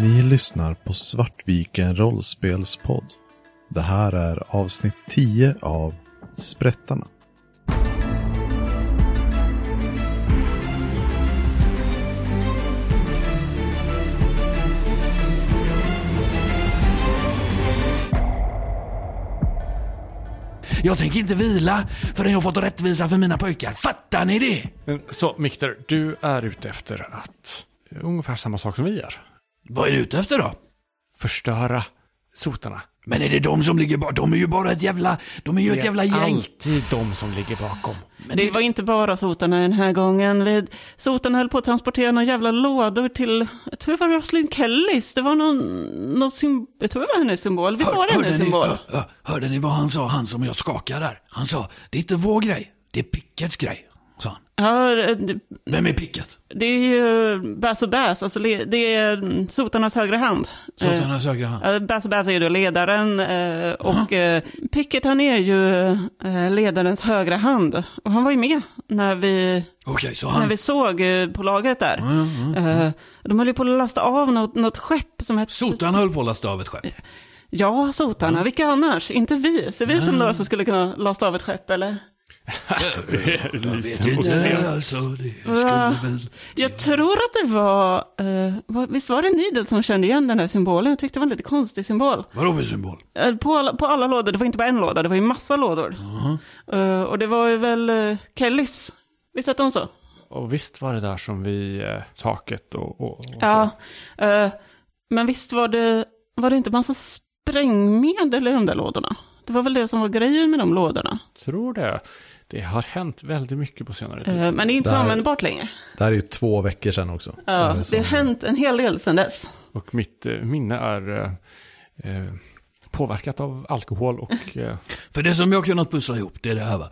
Ni lyssnar på Svartviken rollspelspodd. Det här är avsnitt 10 av Sprättarna. Jag tänker inte vila förrän jag fått rättvisa för mina pojkar. Fattar ni det? Så Mikter, du är ute efter att ungefär samma sak som vi är. Vad är du ute efter då? Förstöra sotarna. Men är det de som ligger bakom? De är ju bara ett jävla... De är ju ett jävla Det är gäng. alltid de som ligger bakom. Men Det var inte bara sotarna den här gången. Vi- Sotarna höll på att transportera några jävla lådor till, jag tror det var Rosalind Kellys. Det var någon, någon sym, jag tror det var hennes symbol. Visst var det hennes ni, symbol? hör, hörde ni vad han sa, han som jag skakade där? Han sa, det är inte vår grej, det är Pickets grej. Ja, det, Vem är Picket? det är ju Bass och Bass, alltså le- det är mm, sotarnas högra hand. Sotarnas högra hand. Eh, Bass och Bass är då ledaren eh, och eh, Pickett han är ju eh, ledarens högra hand. Och han var ju med när vi Okej, så När han... vi såg eh, på lagret där. Eh, De höll ju på att lasta av något, något skepp som hette... Sotarna höll på att lasta av ett skepp. Ja, sotarna. Vilka annars? Inte vi. Ser vi ut som några som skulle kunna lasta av ett skepp, eller? Det är Jag vet lite inte, motiverat. alltså, det skulle väl... Jag tror att det var... eh, visst var det Nidel som kände igen den här symbolen? Jag tyckte det var en lite konstig symbol. Vadå för symbol? Eh, På alla, på alla lådor, det var inte bara en låda, det var ju massa lådor. Eh, och det var ju väl uh, Kellys. Visst hette hon så? Och visst var det där som vi, eh, taket och, och, och Ja. eh, men visst var det, var det inte massa sprängmedel i de där lådorna? Det var väl det som var grejen med de lådorna. Tror det. Det har hänt väldigt mycket på senare tid. Eh, men det är inte så användbart längre. Det här är ju två veckor sedan också. Ja, det som- har hänt en hel del sedan dess. Och mitt eh, minne är eh, påverkat av alkohol och... Eh, För det som jag kunnat pussla ihop, det är det här va.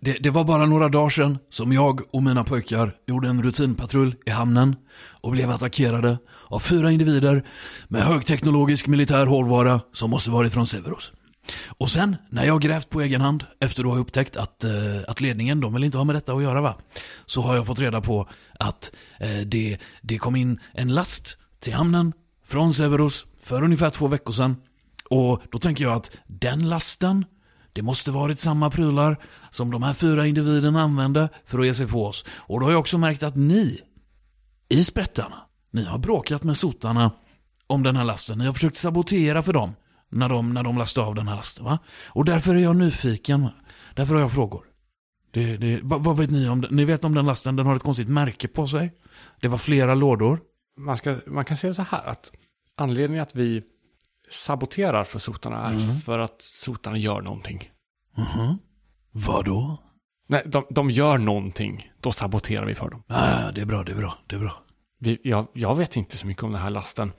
Det, det var bara några dagar sedan som jag och mina pojkar gjorde en rutinpatrull i hamnen och blev attackerade av fyra individer med högteknologisk militär hårdvara som måste varit från Severos. Och sen, när jag grävt på egen hand, efter att ha upptäckt att, eh, att ledningen, de vill inte ha med detta att göra va. Så har jag fått reda på att eh, det, det kom in en last till hamnen från Severus för ungefär två veckor sedan. Och då tänker jag att den lasten, det måste varit samma prylar som de här fyra individerna använde för att ge sig på oss. Och då har jag också märkt att ni, i sprättarna, ni har bråkat med sotarna om den här lasten. Ni har försökt sabotera för dem när de, när de lastade av den här lasten. Va? Och därför är jag nyfiken. Därför har jag frågor. Det, det, vad, vad vet ni om den? Ni vet om den lasten, den har ett konstigt märke på sig. Det var flera lådor. man, ska, man kan säga så här att anledningen att vi saboterar för sotarna är för att sotarna gör någonting. Mhm. Vadå? Nej, de, de gör någonting. Då saboterar vi för dem. Ah, det är bra, det är bra, det är bra. Vi, jag, jag vet inte så mycket om den här lasten.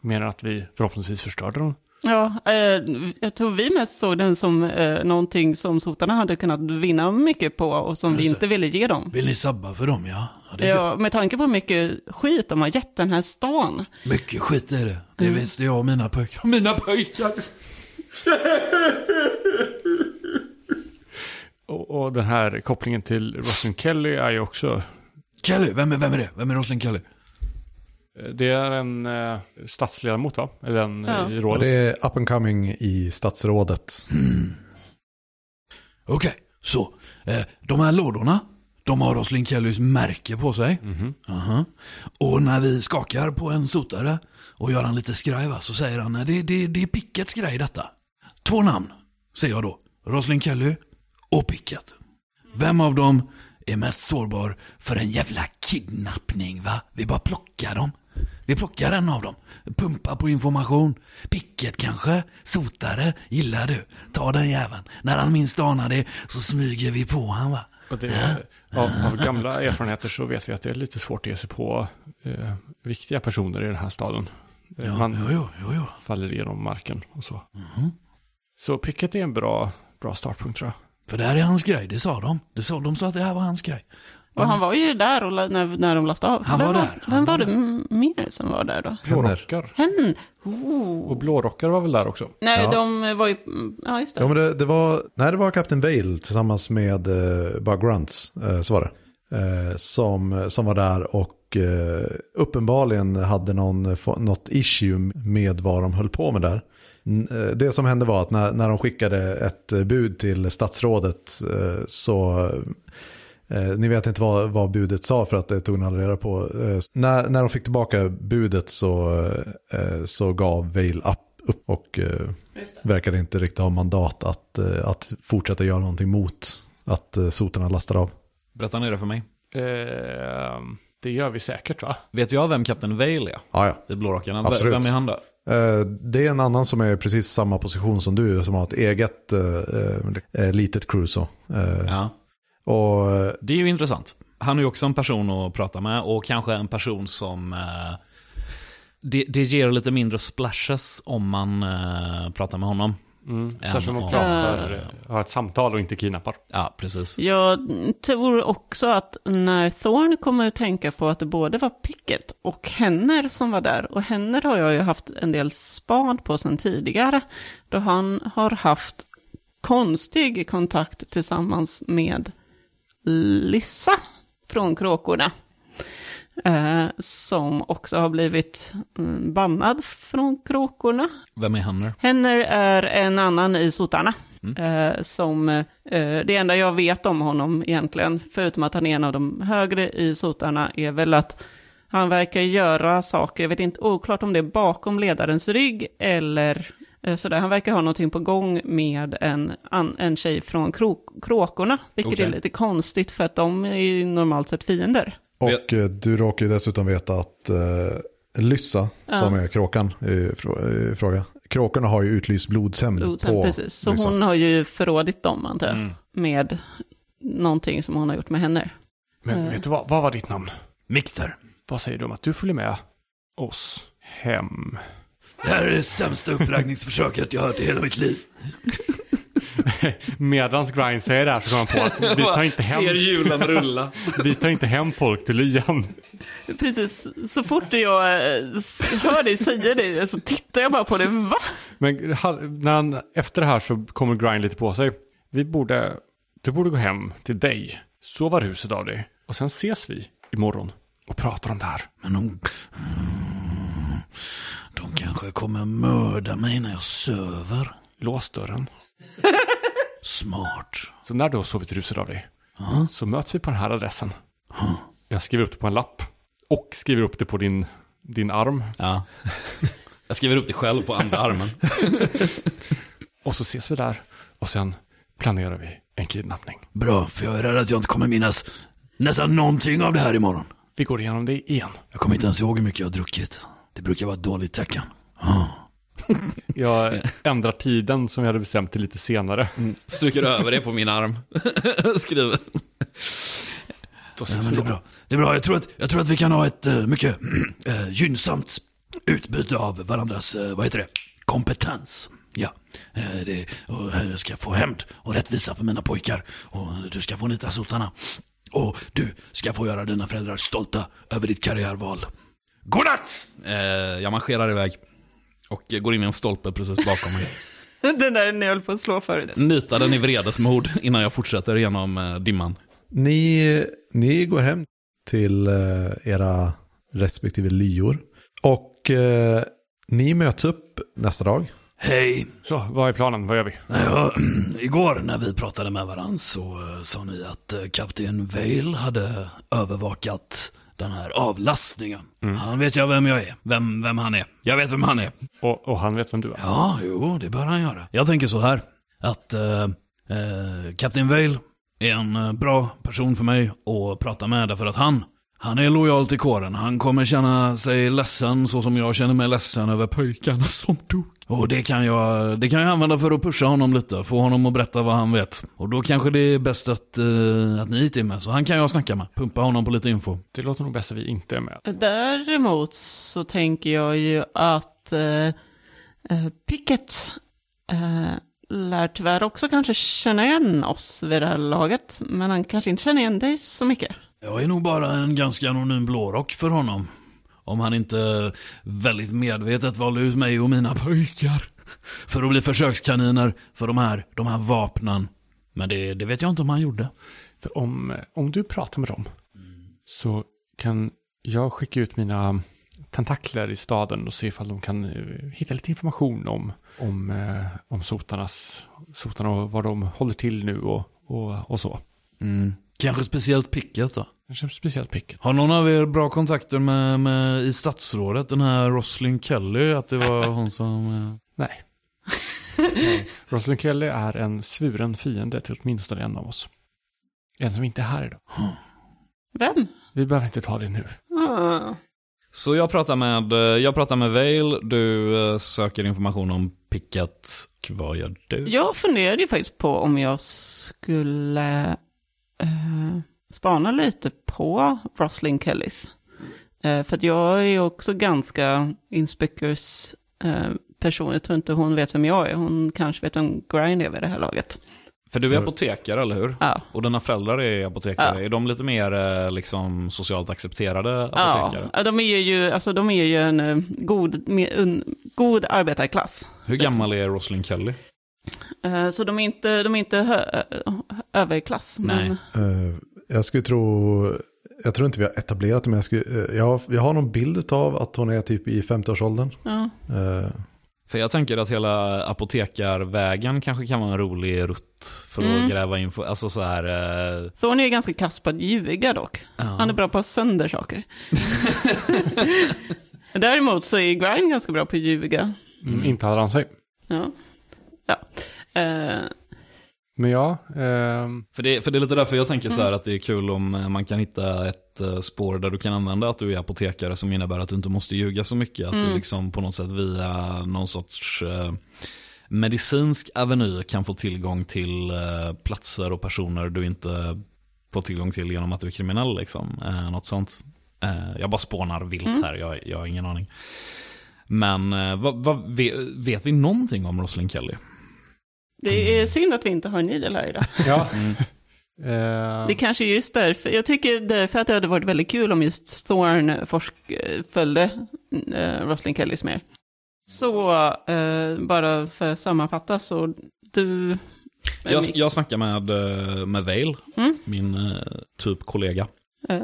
Mer än att vi förhoppningsvis förstörde den. Ja, eh, jag tror vi mest såg den som eh, någonting som sotarna hade kunnat vinna mycket på och som vi inte ville ge dem. Vill ni sabba för dem, ja? ja Ja, med tanke på hur mycket skit de har gett den här stan. Mycket skit är det. Det visste jag och mina pojkar. Mina pojkar! Och, och den här kopplingen till Rosalind Kelly är ju också... Kelly, vem är, vem är det? Vem är Rosalind Kelly? Eh, Det är en eh, statsledamot va? Eller en Ja. eh, i Och rådet. det är up and coming i statsrådet. Okej, så. Eh, de här lådorna, de har Rosalind Kellys märke på sig. Mhm. Aha. Och när vi skakar på en sotare och gör han lite skraj va, så säger han "Nej, det, det, det är Pickets grej detta. Två namn, säger jag då. Rosalind Kelly och Picket. Vem av dem är mest sårbar för en jävla kidnappning va? Vi bara plockar dem. Vi plockar en av dem. Pumpar på information. Picket kanske? Sotare? Gillar du? Ta den jäveln. När han minst anar det så smyger vi på han va? Det, av, av gamla erfarenheter så vet vi att det är lite svårt att ge sig på eh, viktiga personer i den här staden. Ja, Man jo, jo, jo, faller igenom marken och så. Mhm. Så Picket är en bra, bra startpunkt tror jag. För det här är hans grej, det sa de. Det sa, de sa att det här var hans grej. Och han var ju där och la- när, när de lastade av. Han vem var där, han Vem var var det mer som var där då? Blårockar. Hen? Oh. Och blårockar var väl där också? Nej, Ja. de var ju... Ja, just det. Ja, men det, det var, nej, det var Captain Bale tillsammans med uh, bara Grunts, eh, så var det. Eh, som, som var där och eh, uppenbarligen hade någon, få- något issue med vad de höll på med där. Eh, Det som hände var att när, när de skickade ett eh, bud till statsrådet eh, så Eh, ni vet inte vad, vad budet sa för att det tog ni aldrig reda på. Eh, när, när de fick tillbaka budet så, eh, så gav Vail upp, upp och eh, verkade inte riktigt ha mandat att, eh, att fortsätta göra någonting mot att eh, sotarna lastar av. Berätta ni det för mig. Eh, det gör vi säkert va? Vet jag vem Kapten Vale är? Ah, ja. I Blårockarna? Vem är han då? Eh, Det är en annan som är precis samma position som du, som har ett eget litet crew. Så. Ja. Och Det är ju intressant. Han är ju också en person att prata med och kanske en person som... Eh, det, det ger lite mindre splashes om man eh, pratar med honom. Mm. Särskilt om man pratar, eh, har ett samtal och inte kidnappar. Ja, precis. Jag tror också att när Thorn kommer att tänka på att det både var Pickett och Henner som var där. Och Henner har jag ju haft en del span på sedan tidigare. Då han har haft konstig kontakt tillsammans med Lissa från Kråkorna. Eh, som också har blivit mm, bannad från Kråkorna. Vem är han nu? Henner är en annan i Sotarna. Eh, som, eh, det enda jag vet om honom egentligen, förutom att han är en av de högre i Sotarna, är väl att han verkar göra saker, jag vet inte, oklart om det är bakom ledarens rygg eller sådär. Han verkar ha någonting på gång med en, an, en tjej från krok, Kråkorna, vilket Okej. är lite konstigt för att de är ju normalt sett fiender. Och eh, du råkar ju dessutom veta att eh, Lyssa, som är kråkan i, frå- i fråga, kråkorna har ju utlyst blodshämnd Blodshämnd, på precis. Så Lyssa. hon har ju förrådit dem, antar jag, Mm. med någonting som hon har gjort med henne. Men Eh. vet du vad, vad var ditt namn? Mikter. Vad säger du om att du följer med oss hem? Det här är det sämsta uppraggningsförsöket jag hört i hela mitt liv. Medans Grind säger det här så kommer han på att vi tar inte hem, Ser hjulen rulla. vi tar inte hem folk till lyan. Precis, så fort jag eh, hör dig säga det så tittar jag bara på det. Va? Men när han, efter det här så kommer Grind lite på sig. Vi borde, du borde gå hem till dig, sova ruset av dig och sen ses vi imorgon och pratar om det här. Men. Mm, De kanske kommer mörda mig när jag söver. Lås dörren. Smart. Så när du har sovit ruset av dig Ja. så möts vi på den här adressen. Jag skriver upp det på en lapp och skriver upp det på din, din arm. Ja. Jag skriver upp det själv på andra armen. Och så ses vi där och sen planerar vi en kidnappning. Bra, för jag är rädd att jag inte kommer minnas nästan någonting av det här imorgon. Vi går igenom det igen. Jag kommer inte ens ihåg hur mycket jag har druckit. Det brukar vara ett dåligt tecken. Ah. Jag ändrar tiden som vi hade bestämt till lite senare. Stryker över det på min arm. Skriver. Då Ja, men det är bra. Det är bra. Jag tror att, jag tror att vi kan ha ett eh, mycket eh, gynnsamt utbyte av varandras, eh, vad heter det, kompetens. Ja, eh, det, och jag ska få hämnd och rättvisa för mina pojkar. Och du ska få nita sotarna. Och du ska få göra dina föräldrar stolta över ditt karriärval. Godnatt! Eh, jag marscherar iväg. Och går in i en stolpe precis bakom mig. Den där ni höll på att slå förut. Nitar den i vredesmod innan jag fortsätter genom eh, dimman. Ni, ni går hem till eh, era respektive lyor. Och eh, ni möts upp nästa dag. Hej! Så, vad är planen? Vad gör vi? Ja, igår när vi pratade med varandra så sa ni att kapten Vale hade övervakat den här avlastningen. Han vet jag vem jag är, vem, vem han är. Jag vet vem han är. Och, och han vet vem du är. Ja, jo, det bör han göra. Jag tänker så här, att eh, eh, kapten Vale är en eh, bra person för mig att prata med därför att han, han är lojal till kåren. Han kommer känna sig ledsen så som jag känner mig ledsen över pojkarna som dog. Och det kan jag, det kan jag använda för att pusha honom lite, få honom att berätta vad han vet. Och då kanske det är bäst att, eh, att ni inte är med, så han kan jag snacka med. Pumpa honom på lite info. Det låter nog bäst att vi inte är med. Däremot så tänker jag ju att eh, eh, Pickett eh, lär tyvärr också kanske känna igen oss vid det här laget. Men han kanske inte känner igen dig så mycket. Jag är nog bara en ganska anonym blårock för honom. Om han inte väldigt medvetet valde ut mig och mina pojkar. För att bli försökskaniner för de här, de här vapnen. Men det, det vet jag inte om han gjorde. För om, om du pratar med dem så kan Jag skickar ut mina tentakler i staden och ser ifall de kan eh, hitta lite information om, om, eh, om sotarnas, sotarna och vad de håller till nu och, och, och så. Mm. Kanske speciellt picket då? Kanske speciellt picket. Har någon av er bra kontakter med, med i statsrådet, den här Roslyn Kelly, att det var hon som... eh, Nej. Nej. Rosalind Kelly är en svuren fiende till åtminstone en av oss. En som inte är här idag. Vem? Vi behöver inte ta det nu. Ah. Så jag pratar med, eh, jag pratar med Vale, du eh, söker information om picket. Och Vad gör du? Jag funderade ju faktiskt på om jag skulle eh, spana lite på Roslyn Kellys. Eh, för att jag är också ganska inspectors eh, person. Jag tror inte hon vet vem jag är. Hon kanske vet vem Grind är vid det här laget. För du är apotekare, eller hur? Ja, Och dina föräldrar är apotekare. Ja. Är de lite mer eh, liksom, socialt accepterade ja. apotekare? ja de, är ju, alltså, de är ju en god, en god arbetarklass. Hur gammal är Roslyn Kelly? Så de är inte, de är inte överklass. Men, Nej. Eh, jag skulle tro, jag tror inte vi har etablerat det, men jag, skulle, eh, jag, har- jag har någon bild av att hon är typ i 50-årsåldern. ja. Eh, För jag tänker att hela apotekarvägen kanske kan vara en rolig rutt för att Mm. gräva info. Alltså så här... Eh, Thorn är ju ganska kass på att ljuga dock. Han är bra på att sönder saker. Däremot så är Grind ganska bra på att ljuga. Mm. Inte hade han sig. Ja. ja. Eh, Men ja, ehm, För det, för det är lite därför jag tänker så här Mm. att det är kul om eh, man kan hitta ett eh, spår där du kan använda att du är apotekare som innebär att du inte måste ljuga så mycket. Att Mm. du liksom på något sätt via någon sorts eh, medicinsk aveny kan få tillgång till eh, platser och personer du inte får tillgång till genom att du är kriminell. Liksom. Eh, något sånt. Eh, jag bara spånar vilt Mm. här, jag, jag har ingen aning. Men eh, vad, vad, vet, vi någonting om Roslyn Kelly? Det är synd att vi inte har Nidel här idag. ja. Mm. Eh, Det kanske är just därför. Jag tycker därför att det hade varit väldigt kul om just Thorn forsk, eh, följde eh, Roslyn Kellys mer. Så eh, bara för att sammanfatta så du... Jag, jag snackar med, eh, med Vale, Mm. min eh, typ kollega. Eh.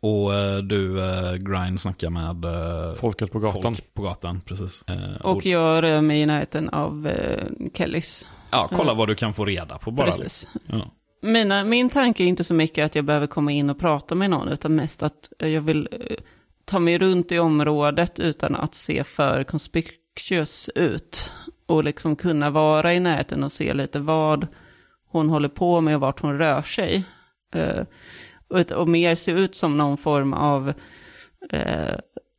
Och eh, du, eh, Grind, snackar med eh, folket på gatan. folk på gatan. Precis. Eh, Och jag rör mig i närheten av eh, Kellys. Ja, kolla vad du kan få reda på bara. liksom. Precis. Ja. Mina, min tanke är inte så mycket att jag behöver komma in och prata med någon, utan mest att jag vill eh, ta mig runt i området utan att se för conspicuous ut. Och liksom kunna vara i närheten och se lite vad hon håller på med och vart hon rör sig. Eh, och, och mer se ut som någon form av, eh,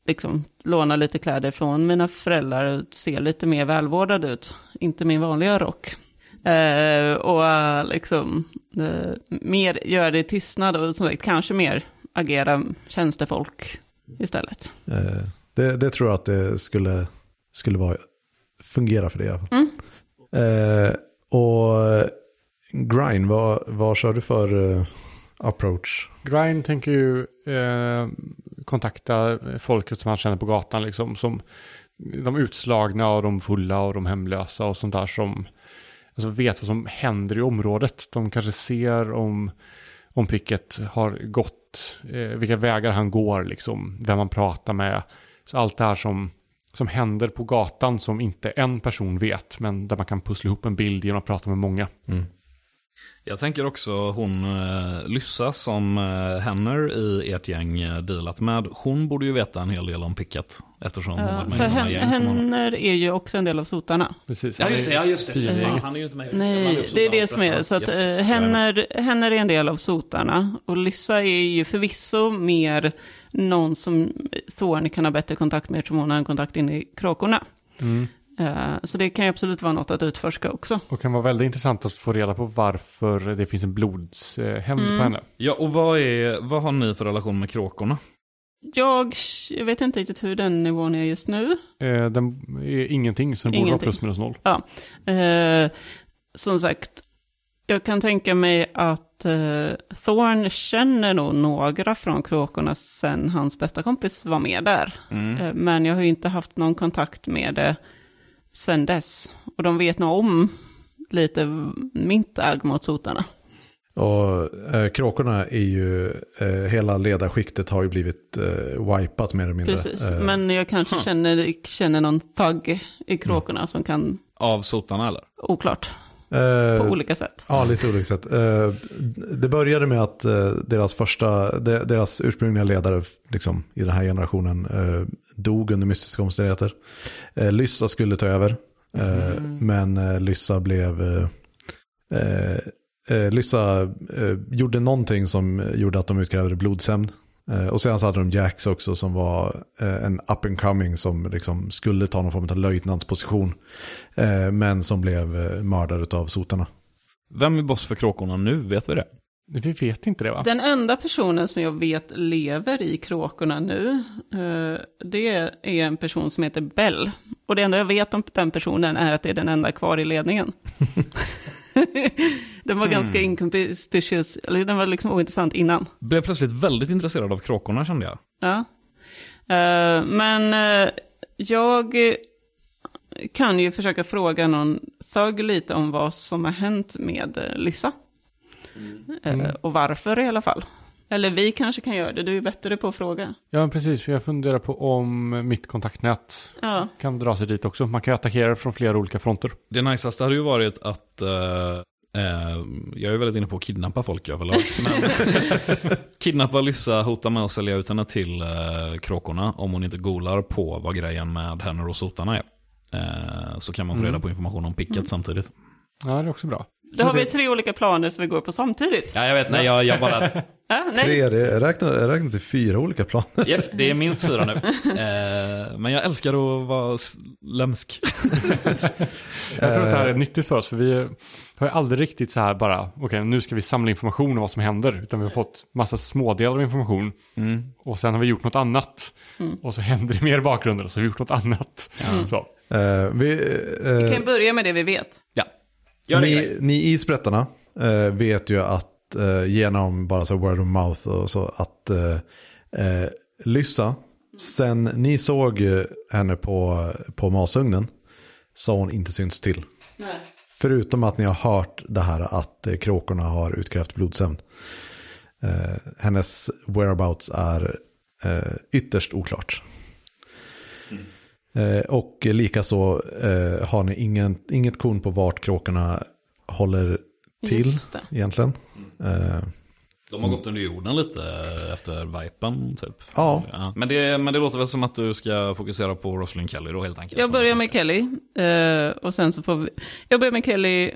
liksom låna lite kläder från mina föräldrar och se lite mer välvårdad ut. Inte min vanliga rock. Eh, och liksom eh, mer göra det i tystnad och som sagt, kanske mer agera tjänstefolk istället. eh, det, det tror jag att det skulle, skulle vara, fungera för det i alla fall. Mm. Eh, och Grind, vad, vad kör du för eh, approach? Grind tänker ju eh, kontakta folket som han känner på gatan, liksom, som de utslagna och de fulla och de hemlösa och sånt där som alltså, vet vad som händer i området. De kanske ser om, om Picket har gått, eh, vilka vägar han går, liksom, vem han pratar med. Så allt det här som, som händer på gatan som inte en person vet, men där man kan pussla ihop en bild genom att prata med många. Mm. Jag tänker också hon uh, Lyssa som uh, Henner i ert gäng uh, dealat med. Hon borde ju veta en hel del om Picket. Eftersom hon Eh, varit med för i samma gäng som honom. Henner är ju också en del av sotarna. Precis. Ja just det, ja just det. Fan, han är ju inte med. Nej, blandar upp det är det som är. Så att Yes, eh. Henner, Henner är en del av sotarna. Och Lyssa är ju förvisso mer någon som Thorn kan ha bättre kontakt med eftersom hon har en kontakt in i kråkorna. Eh, så det kan ju absolut vara något att utforska också. Och kan vara väldigt intressant att få reda på varför det finns en blodshämnd Mm. på henne. Ja, och vad, är, vad har ni för relation med kråkorna? Jag, jag vet inte riktigt hur den nivån är just nu. Eh, den är ingenting, så den borde vara Ingenting. plus minus noll. Eh, som sagt, jag kan tänka mig att eh, Thorn känner nog några från kråkorna sen hans bästa kompis var med där. Mm. Eh, men jag har ju inte haft någon kontakt med det sen dess. Och de vet nog om lite mitt agg mot sotarna. Och eh, kråkorna är ju, eh, hela ledarskiktet har ju blivit eh, wipat mer eller mindre. Precis, Eh, men jag kanske känner, känner någon thug i kråkorna som kan, Av sotarna eller? oklart, på olika sätt. Ja, lite olika sätt. Eh, Det började med att eh, deras första, de- deras ursprungliga ledare liksom, i den här generationen eh, dog under mystiska omständigheter. Eh, Lyssa skulle ta över, eh, men eh, Lyssa blev... eh, eh, eh, Lyssa eh, gjorde någonting som gjorde att de utkrävde blodshämnd. Eh, och sen så hade de Jax också som var eh, en up and coming som liksom skulle ta någon form av löjtnantsposition. Eh, men som blev mördad av sotarna. Vem är boss för kråkorna nu? Vet vi det? Vi vet inte det va? Den enda personen som jag vet lever i kråkorna nu, det är en person som heter Bell. Och det enda jag vet om den personen är att det är den enda kvar i ledningen. den var ganska inconspicuous, eller den var liksom ointressant innan. Blev plötsligt väldigt intresserad av kråkorna kände jag. Ja. Eh, men eh, jag kan ju försöka fråga någon thug lite om vad som har hänt med uh, Lyssa. Eh, och varför i alla fall. Eller vi kanske kan göra det, du är bättre på att fråga. Ja, men precis. För jag funderar på om mitt kontaktnät Ja, kan dra sig dit också. Man kan ju attackera från flera olika fronter. Det najsaste hade ju varit att eh, eh, jag är väldigt inne på att kidnappa folk överlag. Men kidnappa Lyssa, hota med att sälja ut henne till eh, kråkorna om hon inte golar på vad grejen med henne och sotarna är. Så kan man få reda på information om picket samtidigt. Ja, det är också bra. Då har vi tre olika planer som vi går på samtidigt. Ja, jag vet, nej, jag, jag bara... Ja, nej. Tre, det räknar, jag räknar till fyra olika planer. Jeff, det är minst fyra nu. Eh, men jag älskar att vara lömsk. Jag tror att det här är nyttigt för oss, för vi har ju aldrig riktigt så här bara, okej, nu ska vi samla information om vad som händer, utan vi har fått massa smådelar av information, Mm. och sen har vi gjort något annat, och så händer det mer i bakgrunden, och så har vi gjort något annat. Så. Eh, vi, eh, Vi kan börja med det vi vet. Ja, gör det. ni, ni isbrättarna eh, vet ju att eh, genom bara så word of mouth och så att eh, eh, Lyssa, sen ni såg henne på, på masugnen, så hon inte synts till. Nej. Förutom att ni har hört det här att eh, kråkorna har utkrävt blodshämnd. Eh, hennes whereabouts är ytterst oklart. Eh, och likaså eh, har ni ingen, inget korn på vart kråkorna håller till egentligen. Eh, De har gått under jorden lite efter vipen typ. ja, Ja. Men, det, men det låter väl som att du ska fokusera på Rosalind Kelly då helt enkelt. Jag börjar med. Kelly. eh, och sen så får vi... Jag börjar med Kelly.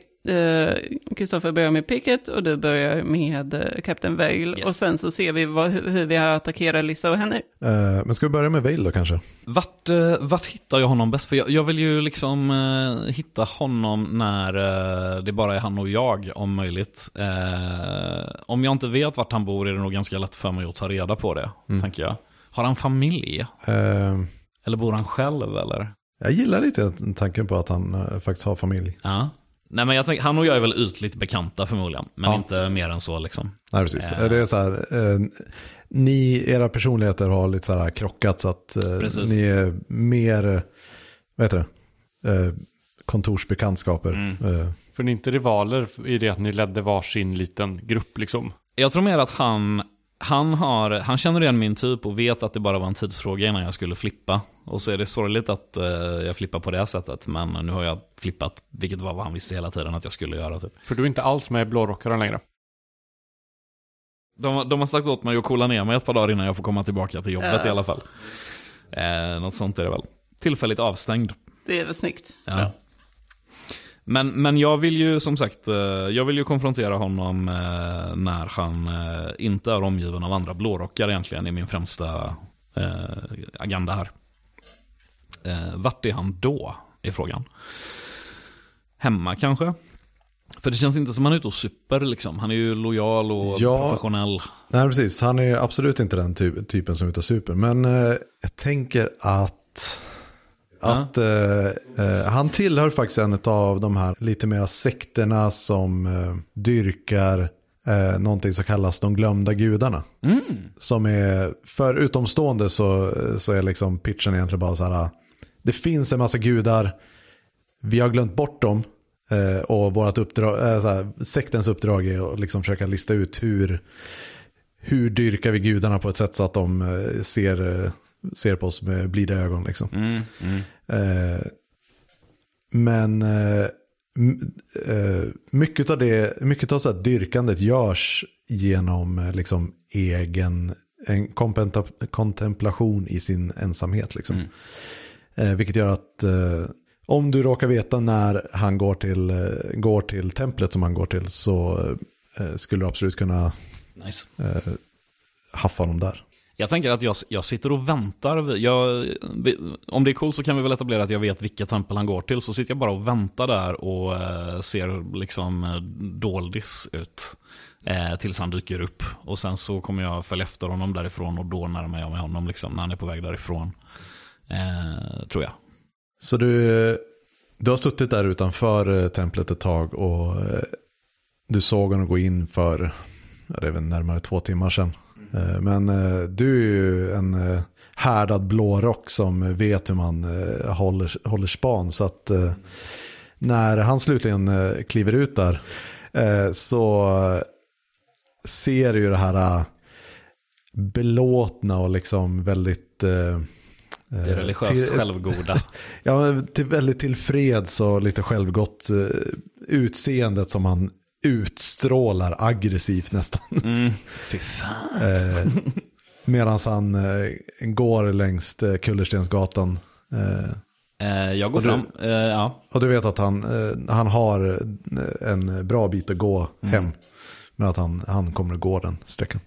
Kristoffer börjar med Pickett och du börjar med uh, Captain Vale. Yes. Och sen så ser vi vad, hur, vi attackerar Lissa och henne. eh, men ska vi börja med Vale då kanske? Vart, eh, vart hittar jag honom bäst? För jag, jag vill ju liksom eh, hitta honom när eh, det bara är han och jag om möjligt. Eh, om jag inte vet vart han bor är det nog ganska lätt för mig att ta reda på det, tänker jag. Har han familj? Eh, Eller bor han själv eller? jag gillar lite tanken på att han eh, faktiskt har familj. Ja. Nej men jag tänker, han och jag är väl ytligt bekanta förmodligen. Men Ja. inte mer än så liksom. Nej, precis. Eh. Det är så här, eh, ni, era personligheter har lite så här krockat så att eh, ni är mer, vad heter det, eh, kontorsbekantskaper. Eh, För ni är inte rivaler i det att ni ledde varsin liten grupp liksom. Jag tror mer att han, han, har, han känner igen min typ och vet att det bara var en tidsfråga innan jag skulle flippa. Och så är det sorgligt att eh, jag flippar på det här sättet. Men nu har jag flippat, vilket var vad han visste hela tiden att jag skulle göra. Typ. För du är inte alls med i blårockaren längre. De, de har sagt åt mig att coola ner mig ett par dagar innan jag får komma tillbaka till jobbet Ja. i alla fall. Eh, något sånt är det väl. Tillfälligt avstängd. Det är väl snyggt. Ja. Men, men jag vill ju som sagt, eh, jag vill ju konfrontera honom eh, när han eh, inte är omgiven av andra blårockar egentligen i min främsta agenda här. Vart är han då? Är frågan. Hemma kanske? För det känns inte som han är ute och super liksom. Han är ju lojal och Ja. professionell. nej, precis. Han är absolut inte den ty- typen som är ute och super. Men eh, jag tänker att, att eh, eh, han tillhör faktiskt en av de här lite mera sekterna som eh, dyrkar eh, någonting som kallas de glömda gudarna. Mm. Som är, för utomstående så, så är liksom pitchen egentligen bara så här, det finns en massa gudar, vi har glömt bort dem, Eh, och vårt uppdrag, eh, här, sektens uppdrag är att liksom försöka lista ut hur, hur dyrkar vi gudarna på ett sätt så att de eh, ser, eh, ser på oss med blida ögon. Liksom. Mm, mm. Eh, men eh, eh, mycket av det, mycket av så här dyrkandet görs genom eh, liksom egen en kontemplation i sin ensamhet. Liksom. Mm. Eh, vilket gör att eh, om du råkar veta när han går till, eh, går till templet som han går till så skulle du absolut kunna Nice. haffa honom där. Jag tänker att jag, jag sitter och väntar. Jag, om det är coolt så kan vi väl etablera att jag vet vilka tempel han går till. Så sitter jag bara och väntar där och eh, ser liksom eh, doldis ut. Eh, tills han dyker upp. Och sen så kommer jag följa efter honom därifrån och då närmar jag mig honom liksom, när han är på väg därifrån. Eh, tror jag. Så du, du har suttit där utanför templet ett tag och du såg honom gå in för, ja, det är väl närmare två timmar sedan. Eh, Men eh, du är ju en eh, härdad blårock som vet hur man håller, håller span. Så att när han slutligen kliver ut där så ser du ju det här belåtna och liksom väldigt... Det religiöst till- självgoda. Ja, till, väldigt tillfreds och lite självgott utseendet som han utstrålar aggressivt nästan. Mm, fy fan. Eh, Medan han eh, går längs eh, Kullerstensgatan. Eh, Eh, jag går Och du- fram. Eh, ja. och du vet att han, eh, han har eh, en bra bit att gå hem. Men att han, han kommer att gå den sträckan.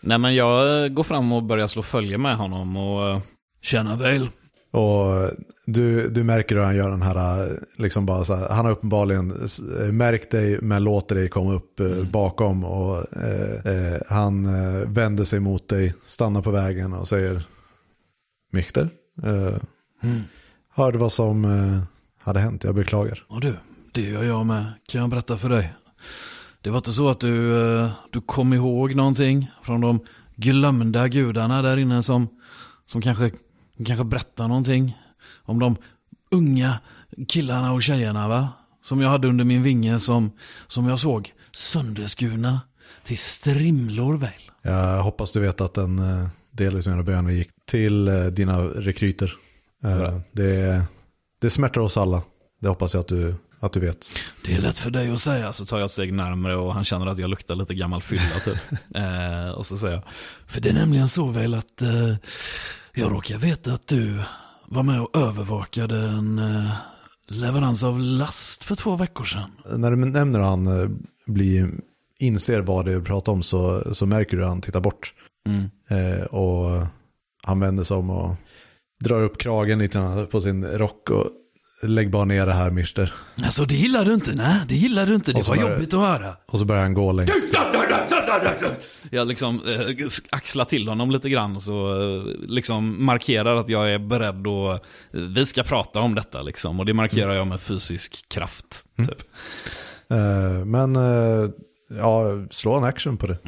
Nej men jag eh, går fram och börjar slå följe med honom och... eh, Tjena Vail. Och du, du märker hur han gör den här, liksom bara här, han har uppenbarligen s- märkt dig men låter dig komma upp eh, bakom och eh, eh, han eh, vänder sig mot dig, stannar på vägen och säger Michter, eh, Mm. hörde vad som eh, hade hänt, jag beklagar. Och du, det gör jag med, kan jag berätta för dig. Det var inte så att du, eh, du kom ihåg någonting från de glömda gudarna där inne som, som kanske, kanske berättar någonting om de unga killarna och tjejerna va? Som jag hade under min vinge som, som jag såg sönderskurna till strimlor väl. Jag hoppas du vet att en eh, del av dina böner gick till eh, dina rekryter. Eh, Bra. det, det smärtar oss alla, det hoppas jag att du, att du vet. Det är lätt för dig att säga, så tar jag ett steg närmare och han känner att jag luktar lite gammal fylla typ. eh, och så säger jag, för det är nämligen så väl att eh, jag råkar veta att du var med och övervakade en eh, leverans av last för två veckor sedan. När du nämner han eh, blir, inser vad det är du pratar om så, så märker du att han tittar bort. Mm. Eh, och han vänder sig om och drar upp kragen lite på sin rock och lägg bara ner det här Mister. Alltså det gillar du inte, nej det gillar du inte, det var bara- jobbigt att höra. Och så börjar han gå längs. Jag liksom eh, axlar till honom lite grann så eh, liksom markerar att jag är beredd och eh, vi ska prata om detta liksom. Och det markerar jag med fysisk kraft. Typ. Eh, men eh, ja, slå en action på det.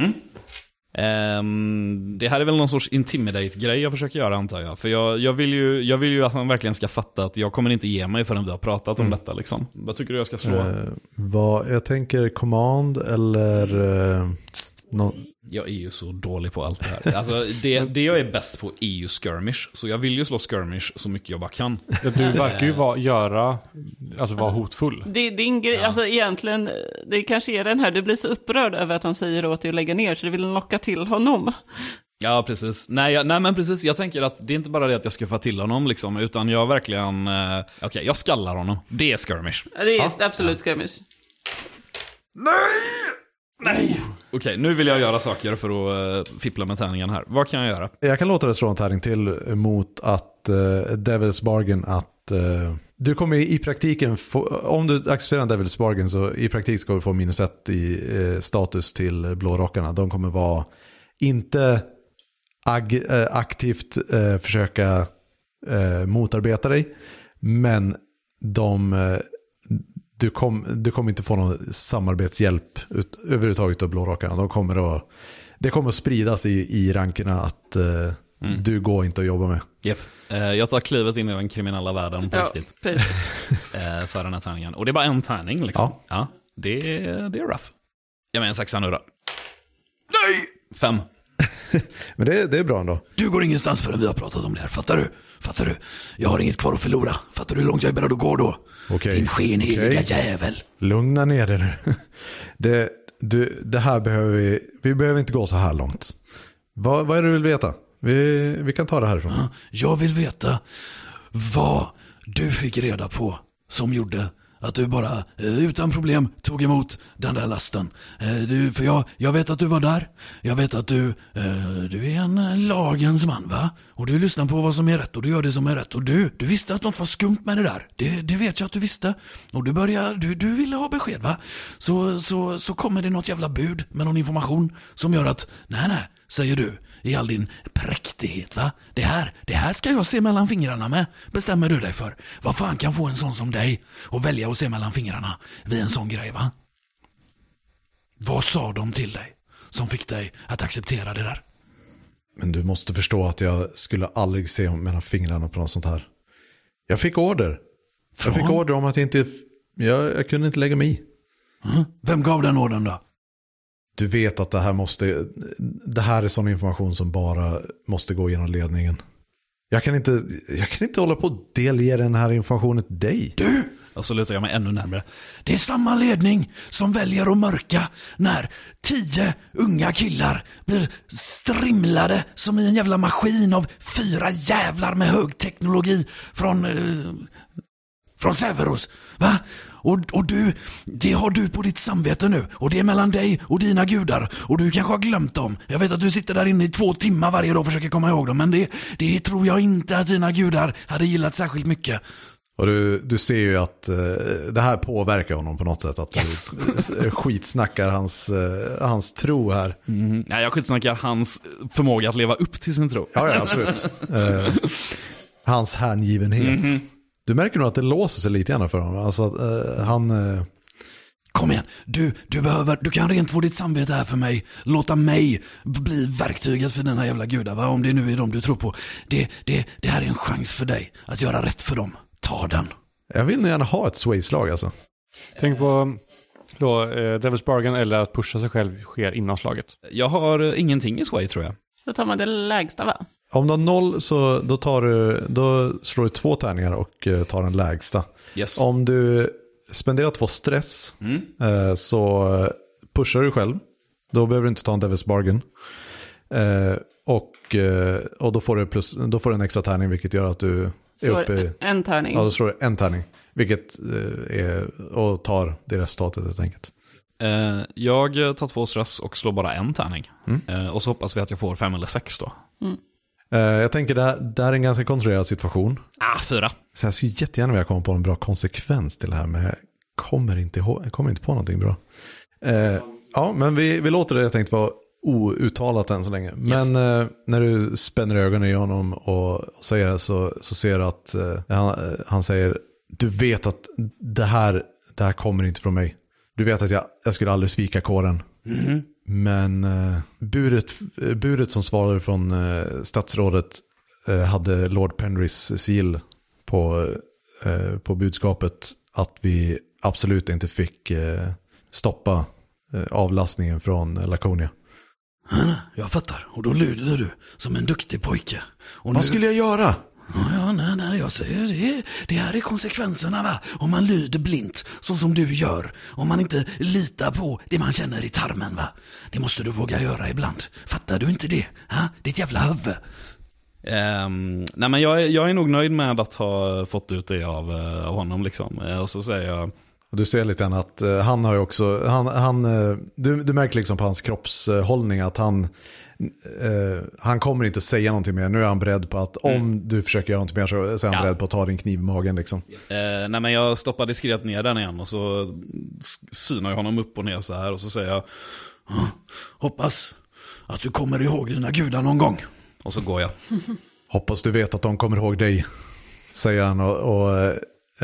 Ehm, det här är väl någon sorts intimidate-grej jag försöker göra antar jag. För jag, jag, vill ju, jag vill ju att han verkligen ska fatta att jag kommer inte ge mig förrän vi har pratat om detta liksom. Vad tycker du jag ska slå? Eh, vad, jag tänker command eller eh, nå- Jag är ju så dålig på allt det här. Alltså, det, det jag är bäst på är ju skirmish. Så jag vill ju slå skirmish så mycket jag bara kan. Ja, Du verkar ju vara, göra, alltså vara hotfull. Det är din grej, alltså egentligen, det kanske är den här, du blir så upprörd över att han säger åt dig att lägga ner så du vill locka till honom. Ja, precis. Nej, jag, nej, men precis. Jag tänker att det är inte bara det att jag ska få till honom, liksom, utan jag verkligen... Eh, Okej, jag skallar honom. Det är skirmish. Det är absolut skirmish. Okej, nu vill jag göra saker för att uh, fippla med tärningen här. Vad kan jag göra? Jag kan låta dig slå en tärning till mot att uh, Devils Bargain att uh, du kommer i, praktiken få, om du accepterar en Devils Bargain så i praktiken ska du få minus ett i uh, status till blårockarna. De kommer vara inte ag, aktivt försöka motarbeta dig men de du, kom, du kommer inte få någon samarbetshjälp ut, överhuvudtaget av blårockarna. De kommer att, det kommer att spridas i, i rankerna att, eh, du går inte att jobba med. Japp. Eh, Jag tar klivet in i den kriminella världen på Ja, riktigt. eh, För den här tärningen. Och det är bara en tärning liksom. Ja. det, är, det är rough. Jag menar en sexa nu då. Nej! Fem. Men det, det är bra ändå. Du går ingenstans förrän vi har pratat om det här. Fattar du? Fattar du? Jag har inget kvar att förlora. Fattar du hur långt jag är beredd att gå då? Okej. Din skenheliga Okej. jävel. Lugna ner dig nu. Det, du, det här behöver vi, vi behöver inte gå så här långt. Vad, vad är det du vill veta? Vi, vi kan ta det härifrån. Jag vill veta vad du fick reda på som gjorde att du bara eh, utan problem tog emot den där lasten. Eh, du, för jag, jag vet att du var där. Jag vet att du, eh, du är en lagens man va? Och du lyssnar på vad som är rätt och du gör det som är rätt. Och du, du visste att något var skumt med det där. Det, det vet jag att du visste. Och du börjar, du, du ville ha besked va? Så, så, så kommer det något jävla bud med någon information som gör att, nej nej, säger du i all din präktighet va? Det här, det här ska jag se mellan fingrarna med, bestämmer du dig för. Vad fan kan få en sån som dig att välja att se mellan fingrarna vid en sån grej va? Vad sa de till dig som fick dig att acceptera det där? Men du måste förstå att jag skulle aldrig se mellan fingrarna på något sånt här. Jag fick order. Jag fick Från? order om att jag inte, jag, jag kunde inte lägga mig i. Mm? Vem gav den orden då? Du vet att det här måste, det här är sån information som bara måste gå genom ledningen. Jag kan inte, jag kan inte hålla på och delge den här informationen till dig. Du! Och så lutar jag mig ännu närmare. Det är samma ledning som väljer att mörka när tio unga killar blir strimlade som i en jävla maskin av fyra jävlar med högteknologi från, eh, från Severus. Va? Och, och du, det har du på ditt samvete nu. Och det är mellan dig och dina gudar. Och du kanske har glömt dem. Jag vet att du sitter där inne i två timmar varje dag och försöker komma ihåg dem. Men det, det tror jag inte att dina gudar hade gillat särskilt mycket. Och du, du ser ju att eh, det här påverkar honom på något sätt. Att Yes. du skitsnackar hans, eh, hans tro här. Mm. Ja, jag skitsnackar hans förmåga att leva upp till sin tro. Ja, ja absolut. Eh, hans hängivenhet. Mhm. Du märker nog att det låser sig lite grann för honom. Alltså, eh, han, eh, Kom igen, du, du, behöver, du kan rent få ditt samvete här för mig. Låta mig bli verktyget för dina jävla gudar, va? om det nu är dem du tror på. Det, det, det här är en chans för dig att göra rätt för dem. Ta den. jag vill nog gärna ha ett sway-slag alltså. Tänk på då, eh, Devil's Bargain eller att pusha sig själv sker innan slaget. Jag har eh, ingenting i Sway tror jag. Då tar man det lägsta va? Om du har noll så då, tar du, då slår du två tärningar och eh, tar den lägsta. Yes. Om du spenderar två stress Mm. eh, så eh, pushar du själv. Då behöver du inte ta en Devil's Bargain. Och, och då får, du plus, då får du en extra tärning vilket gör att du är Slår uppe i... en tärning. Ja, då slår du en tärning. Vilket är, och tar det resultatet helt enkelt. Jag tar två stress och slår bara en tärning. Mm. Och så hoppas vi att jag får fem eller sex då. Eh, jag tänker det här, det här är en ganska kontrollerad situation. Ah, fyra. Så jag skulle jättegärna vilja komma på en bra konsekvens till det här, men jag kommer inte, jag kommer inte på någonting bra. Eh, ja, men vi, vi låter det jag tänkte vara outtalat än så länge. Men eh, när du spänner ögonen i honom och, och säger så, så ser du att eh, han, eh, han säger, du vet att det här, det här kommer inte från mig. Du vet att jag, jag skulle aldrig svika kåren. Men eh, budet, eh, budet som svarade från eh, statsrådet eh, hade Lord Penrys sigill på, eh, på budskapet att vi absolut inte fick eh, stoppa eh, avlastningen från eh, Laconia. Jag fattar. Och då lyder du som en duktig pojke. Och Vad skulle jag göra? Ja, ja, nej, nej, jag säger det. Det här är konsekvenserna va. Om man lyder blint, så som du gör. Om man inte litar på det man känner i tarmen va. Det måste du våga göra ibland. Fattar du inte det? Ha? Ditt jävla huvud. Um, nej men jag jag är nog nöjd med att ha fått ut det av, eh, av honom liksom. Eh, och så säger jag, du ser lite grann att eh, han har ju också, han, han, eh, du, du märker liksom på hans kroppshållning att han, eh, han kommer inte säga någonting mer. Nu är han beredd på att om du försöker göra någonting mer så, så är han Ja. beredd på att ta din kniv i magen liksom. Eh, nej men jag stoppar diskret ner den igen och så synar jag honom upp och ner så här och så säger jag "Ah, Hoppas att du kommer ihåg dina gudar någon gång. Och så går jag. Hoppas du vet att de kommer ihåg dig, säger han och, och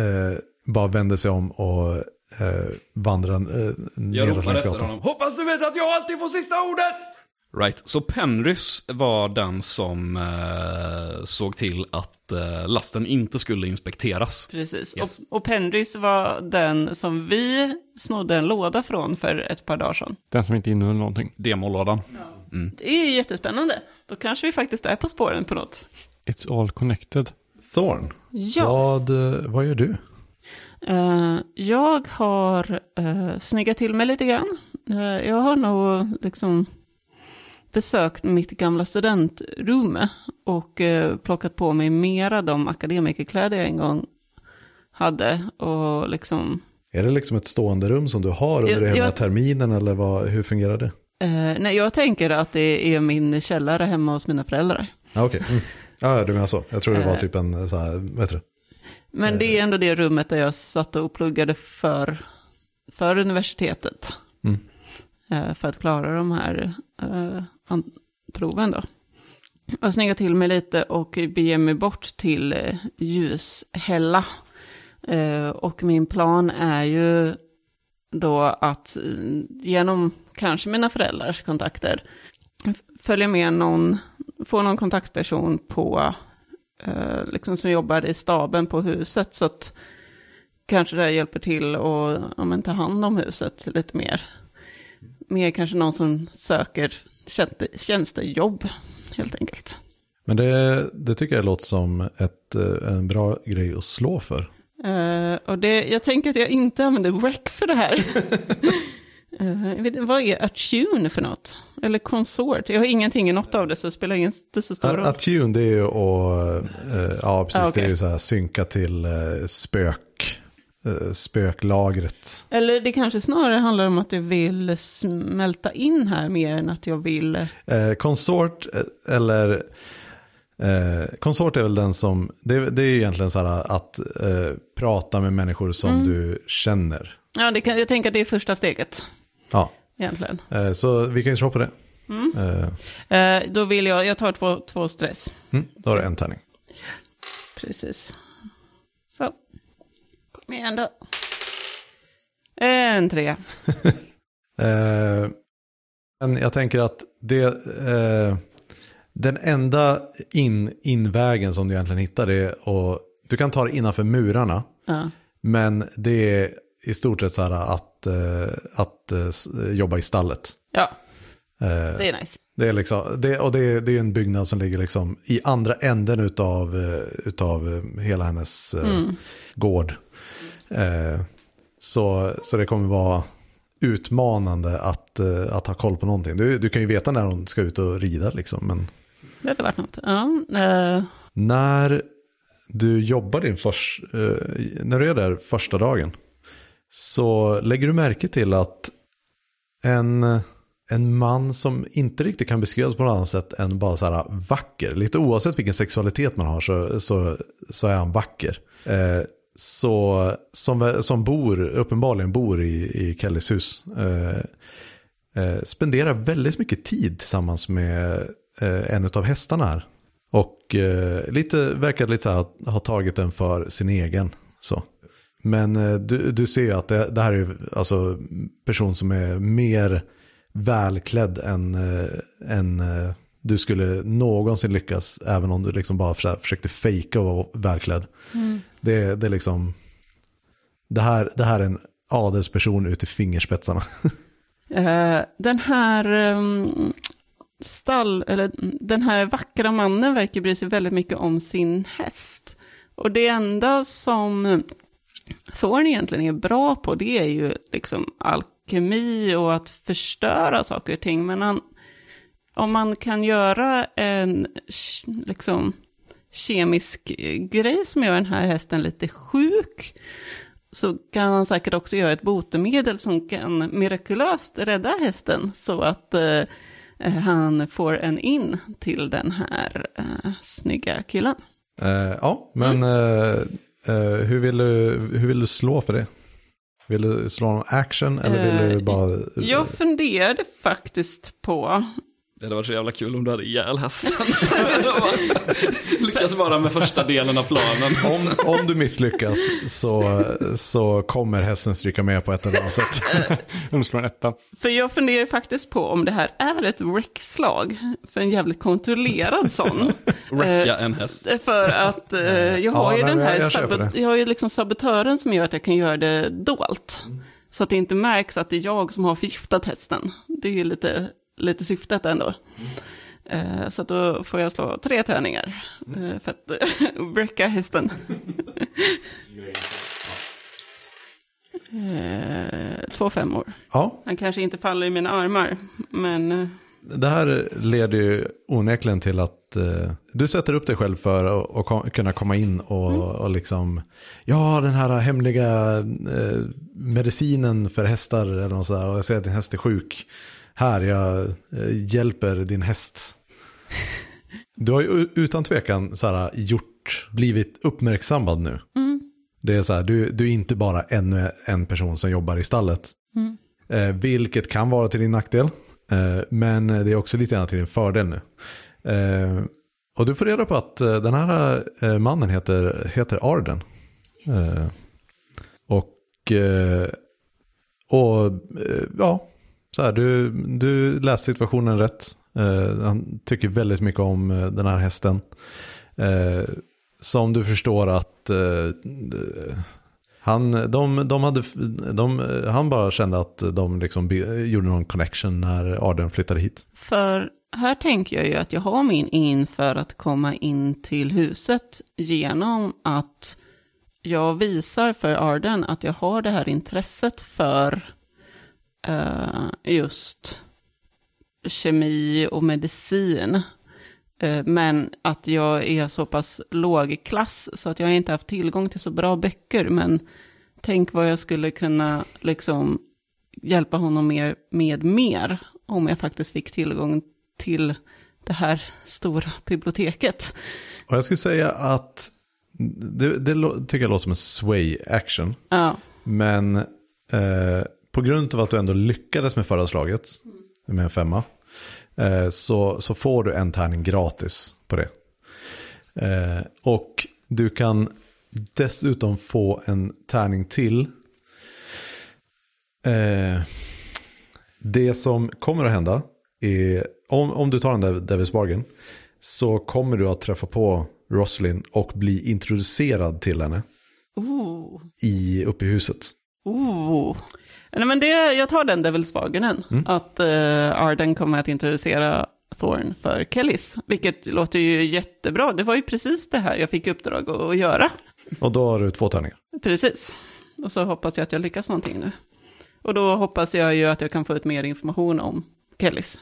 eh, bara vänder sig om och eh, vandrar eh, Jag neråt ropar längs efter gatan. honom. Hoppas du vet att jag alltid får sista ordet! Right, så Penrys var den som eh, såg till att eh, lasten inte skulle inspekteras. Precis. Yes. Och, och Pendris var den som vi snodde en låda från för ett par dagar sedan. Den som inte innehöll någonting. Demolådan. Det är jättespännande. Då kanske vi faktiskt är på spåren på något. It's all connected. Thorn, Ja. vad, eh, vad gör du? Eh, jag har uh, snyggat till mig lite grann. Eh, jag har nog liksom besökt mitt gamla studentrum och eh, plockat på mig mera de akademikerkläder jag en gång hade. Och liksom, Är det liksom ett stående rum som du har under Jag- hela jag- terminen eller vad, hur fungerar det? eh, nej, jag tänker att det är min källare hemma hos mina föräldrar. Ja, okej. Mm. Ja, du menar så. Jag tror det var Eh. typ en så här, heter det? Men det är ändå det rummet där jag satt och pluggade för, för universitetet. Mm. Eh, för att klara de här eh, an- proven då. Jag snyggar till mig lite och beger mig bort till eh, Ljushälla. Eh, och min plan är ju då att eh, genom kanske mina föräldrars kontakter följa med någon, få någon kontaktperson på eh, liksom som jobbar i staben på huset. Så att kanske det hjälper till att ja, men, ta hand om huset lite mer. Mer kanske någon som söker tjänste, tjänstejobb helt enkelt. Men det, det tycker jag låter som ett, eh, en bra grej att slå för. Eh, och det, jag tänker att jag inte använder rec för det här. Jag vet, vad är attune för något? Eller consort? Jag har ingenting i något av det så det spelar ingen inte så stor roll. Attune det är ju att, eh, ja precis, Ah, det okej. är ju så här synka till spök, spöklagret. Eller det kanske snarare handlar om att jag vill smälta in här mer än att jag vill... Eh, konsort eh, eller eh, konsort är väl den som, det, det är ju egentligen så här att eh, prata med människor som Mm. du känner. Ja, det kan, jag tänker att det är första steget Ja, egentligen. eh, så vi kan ju slå på det. Mm. Eh, Eh, då vill jag, jag tar två, två stress. mm, då har du en tärning. Precis. Så. Kom igen då. En trea. Eh, men jag tänker att det, eh, den enda in, invägen som du egentligen hittar är och du kan ta det innanför murarna. Ja. Men det är i stort sett så här att, eh, att eh, jobba i stallet. ja, Eh, det är nice. det är liksom, det, och det, det är en byggnad som ligger liksom i andra änden utav, utav hela hennes Mm. gård. Eh, så, så det kommer vara utmanande att, eh, att ha koll på någonting. Du, du kan ju veta när hon ska ut och rida liksom. Men Det hade varit något. Ja, eh, när du jobbar din förs, eh, när du är där första dagen. Så lägger du märke till att en, en man som inte riktigt kan beskrivas på något annat sätt än bara så här vacker. Lite oavsett vilken sexualitet man har så, så, så är han vacker. Eh, så, som, som bor, uppenbarligen bor i, i Kellys hus. Eh, eh, spenderar väldigt mycket tid tillsammans med eh, en av hästarna här. Och eh, lite, verkar lite så här ha, ha tagit den för sin egen. Så. Men eh, du, du ser ju att det, det här är alltså person som är mer välklädd än, eh, än eh, du skulle någonsin lyckas. Även om du liksom bara för, försökte fejka och vara välklädd. Det, det är liksom, det här, det här är en adelsperson ut i fingerspetsarna. eh, den här ehm, stall, eller den här vackra mannen verkar bry sig väldigt mycket om sin häst. Och det enda som Thorn egentligen är bra på, det är ju liksom alkemi och att förstöra saker och ting. Men han, om man kan göra en liksom, kemisk grej som gör den här hästen lite sjuk, så kan han säkert också göra ett botemedel som kan mirakulöst rädda hästen så att eh, han får en in till den här eh, snygga killen. Eh, ja, men eh, eh, hur, vill du, hur vill du slå för det? Vill du slå någon action eller vill du Eh, bara... Jag funderade faktiskt på Det hade varit så jävla kul om du hade ihjäl hästen. Lyckas bara med första delen av planen. Om, om du misslyckas så, så kommer hästen stryka med på ett eller annat sätt. De slår en etta. För jag funderar faktiskt på om det här är ett räckslag. För en jävligt kontrollerad sån. Räcka en häst. Eh, För att eh, jag har Ja, ju nej, den här jag- jag jag har ju liksom sabotören som gör att jag kan göra det dolt. Så att det inte märks att det är jag som har förgiftat hästen. Det är ju lite, lite syftet ändå. Eh, så då får jag slå tre tärningar eh, för att wrecka hästen. eh, två femmor. Ja, Han kanske inte faller i mina armar, men eh, det här leder ju onekligen till att eh, du sätter upp dig själv för att kom, kunna komma in och, och liksom, ja den här hemliga eh, medicinen för hästar eller något sådär, och jag ser att din häst är sjuk. Här, jag eh, hjälper din häst. Du har ju utan tvekan så här, gjort, blivit uppmärksammad nu. Det är så här, du, du är inte bara ännu en person som jobbar i stallet. Eh, vilket kan vara till din nackdel. Eh, men det är också lite grann till din fördel nu. Eh, och du får reda på att eh, den här eh, mannen heter, heter Arden. Och och ja, så här, du, du läser situationen rätt. Eh, han tycker väldigt mycket om eh, den här hästen. Eh, som du förstår att eh, han, de, de hade, de, han bara kände att de liksom gjorde någon connection när Arden flyttade hit. För här tänker jag ju att jag har min in för att komma in till huset genom att jag visar för Arden att jag har det här intresset för eh, just kemi och medicin. Eh, men att jag är så pass låg klass så att jag inte haft tillgång till så bra böcker. Men tänk vad jag skulle kunna liksom hjälpa honom mer, med mer om jag faktiskt fick tillgång till det här stora biblioteket. Och jag skulle säga att det, det tycker jag låter som en sway action. Ja, Men eh, på grund av att du ändå lyckades med förra slaget, med en femma, eh, så, så får du en tärning gratis på det. Eh, och du kan dessutom få en tärning till. Eh, det som kommer att hända är, om, om du tar den där Devil's Bargain, så kommer du att träffa på Roslyn och bli introducerad till henne oh, i, uppe i huset. oh. Nej, men det, jag tar den Devil's Bargainen, att uh, Arden kommer att introducera Thorn för Kellys, vilket låter ju jättebra. Det var ju precis det här jag fick uppdrag att, att göra. Och då har du två tärningar. Precis. Och så hoppas jag att jag lyckas någonting nu. Och då hoppas jag ju att jag kan få ut mer information om Kellys.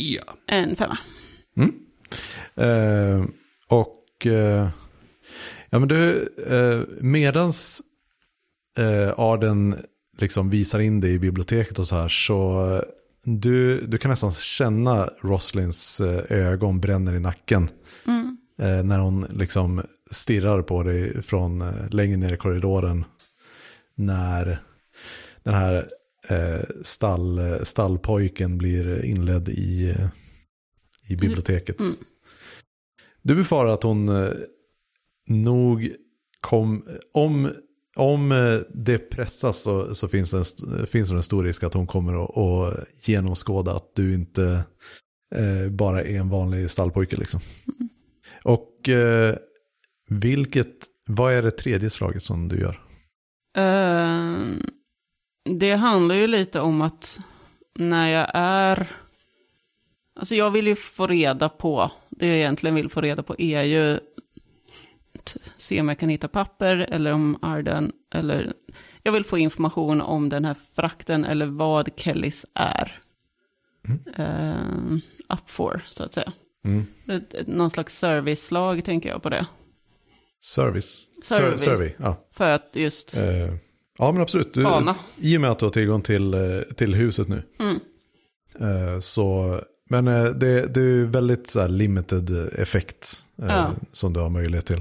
Yeah. En femma. Eh, och eh, ja, men du, eh, medans eh, Arden liksom visar in dig i biblioteket och så här så eh, du, du kan nästan känna Roslins eh, ögon bränner i nacken. Eh, när hon liksom stirrar på dig från eh, längre ner i korridoren. När den här eh, stall, stallpojken blir inledd i, i biblioteket. Du befarar att hon nog kom, om, om eh, det pressas så, så finns, det en, finns det en stor risk att hon kommer att, att genomskåda att du inte eh, bara är en vanlig stallpojke liksom. Och eh, vilket, vad är det tredje slaget som du gör? Eh, det handlar ju lite om att när jag är... Alltså jag vill ju få reda på, det jag egentligen vill få reda på är ju se om jag kan hitta papper eller om Arden, eller jag vill få information om den här frakten eller vad Kellys är. Uh, up for, så att säga. Mm. Någon slags servicelag tänker jag på det. Service? Survey. Sur- survey, ja. För att just, Eh, ja men absolut. Du, Spana. I och med att du har tillgång till, eh, till huset nu. Mm. Eh, så, men det, det är väldigt så limited effekt eh, Ja. som du har möjlighet till.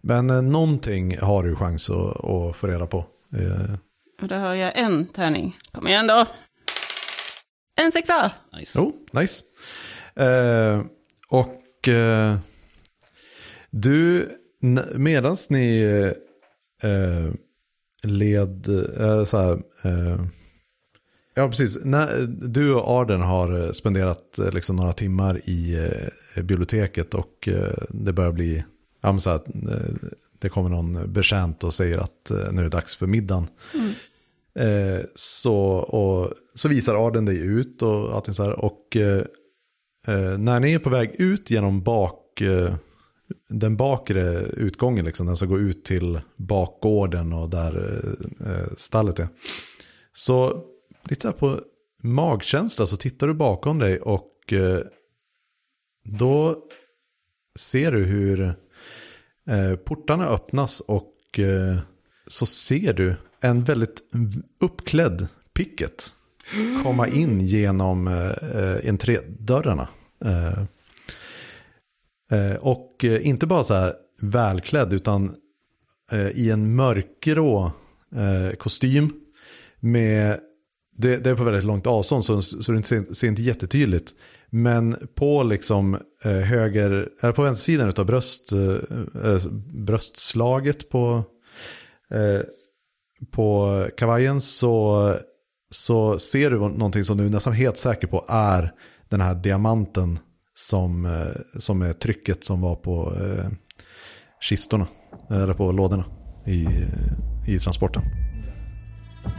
Men eh, någonting har du chans att, att få reda på. Eh, och där har jag en tärning. Kom igen då. En sektor! Nice. Jo, nice. Eh, och eh, du, medan ni eh, led, eh, så här, eh, ja precis, när, du och Arden har spenderat liksom några timmar i biblioteket och det börjar bli, ja men så här, eh, det kommer någon betjänt och säger att eh, nu är det dags för middagen. Eh, så, och, så visar Arden dig ut och allting så här. Och eh, eh, när ni är på väg ut genom bak, eh, den bakre utgången, liksom, den som går ut till bakgården och där eh, stallet är. Så lite så här på magkänsla så tittar du bakom dig och eh, då ser du hur Eh, portarna öppnas och eh, så ser du en väldigt uppklädd picket komma in genom eh, eh entrédörrarna. Eh, eh, och eh, inte bara så här välklädd utan eh, i en mörkgrå eh, kostym med, det, det är på väldigt långt avstånd så, så det ser, ser inte jättetydligt. Men på liksom eh, höger, eller på vänstersidan av bröst, eh, bröstslaget på, på kavajen så, så ser du någonting som du är nästan helt säker på är den här diamanten som, som är trycket som var på kistorna, eller på lådorna i, i transporten.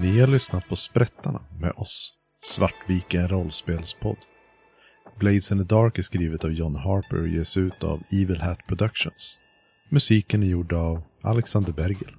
Ni har lyssnat på Sprättarna med oss, Svartviken rollspelspodd. Blades in the Dark är skrivet av John Harper och ges ut av Evil Hat Productions. Musiken är gjord av Alexander Bergel.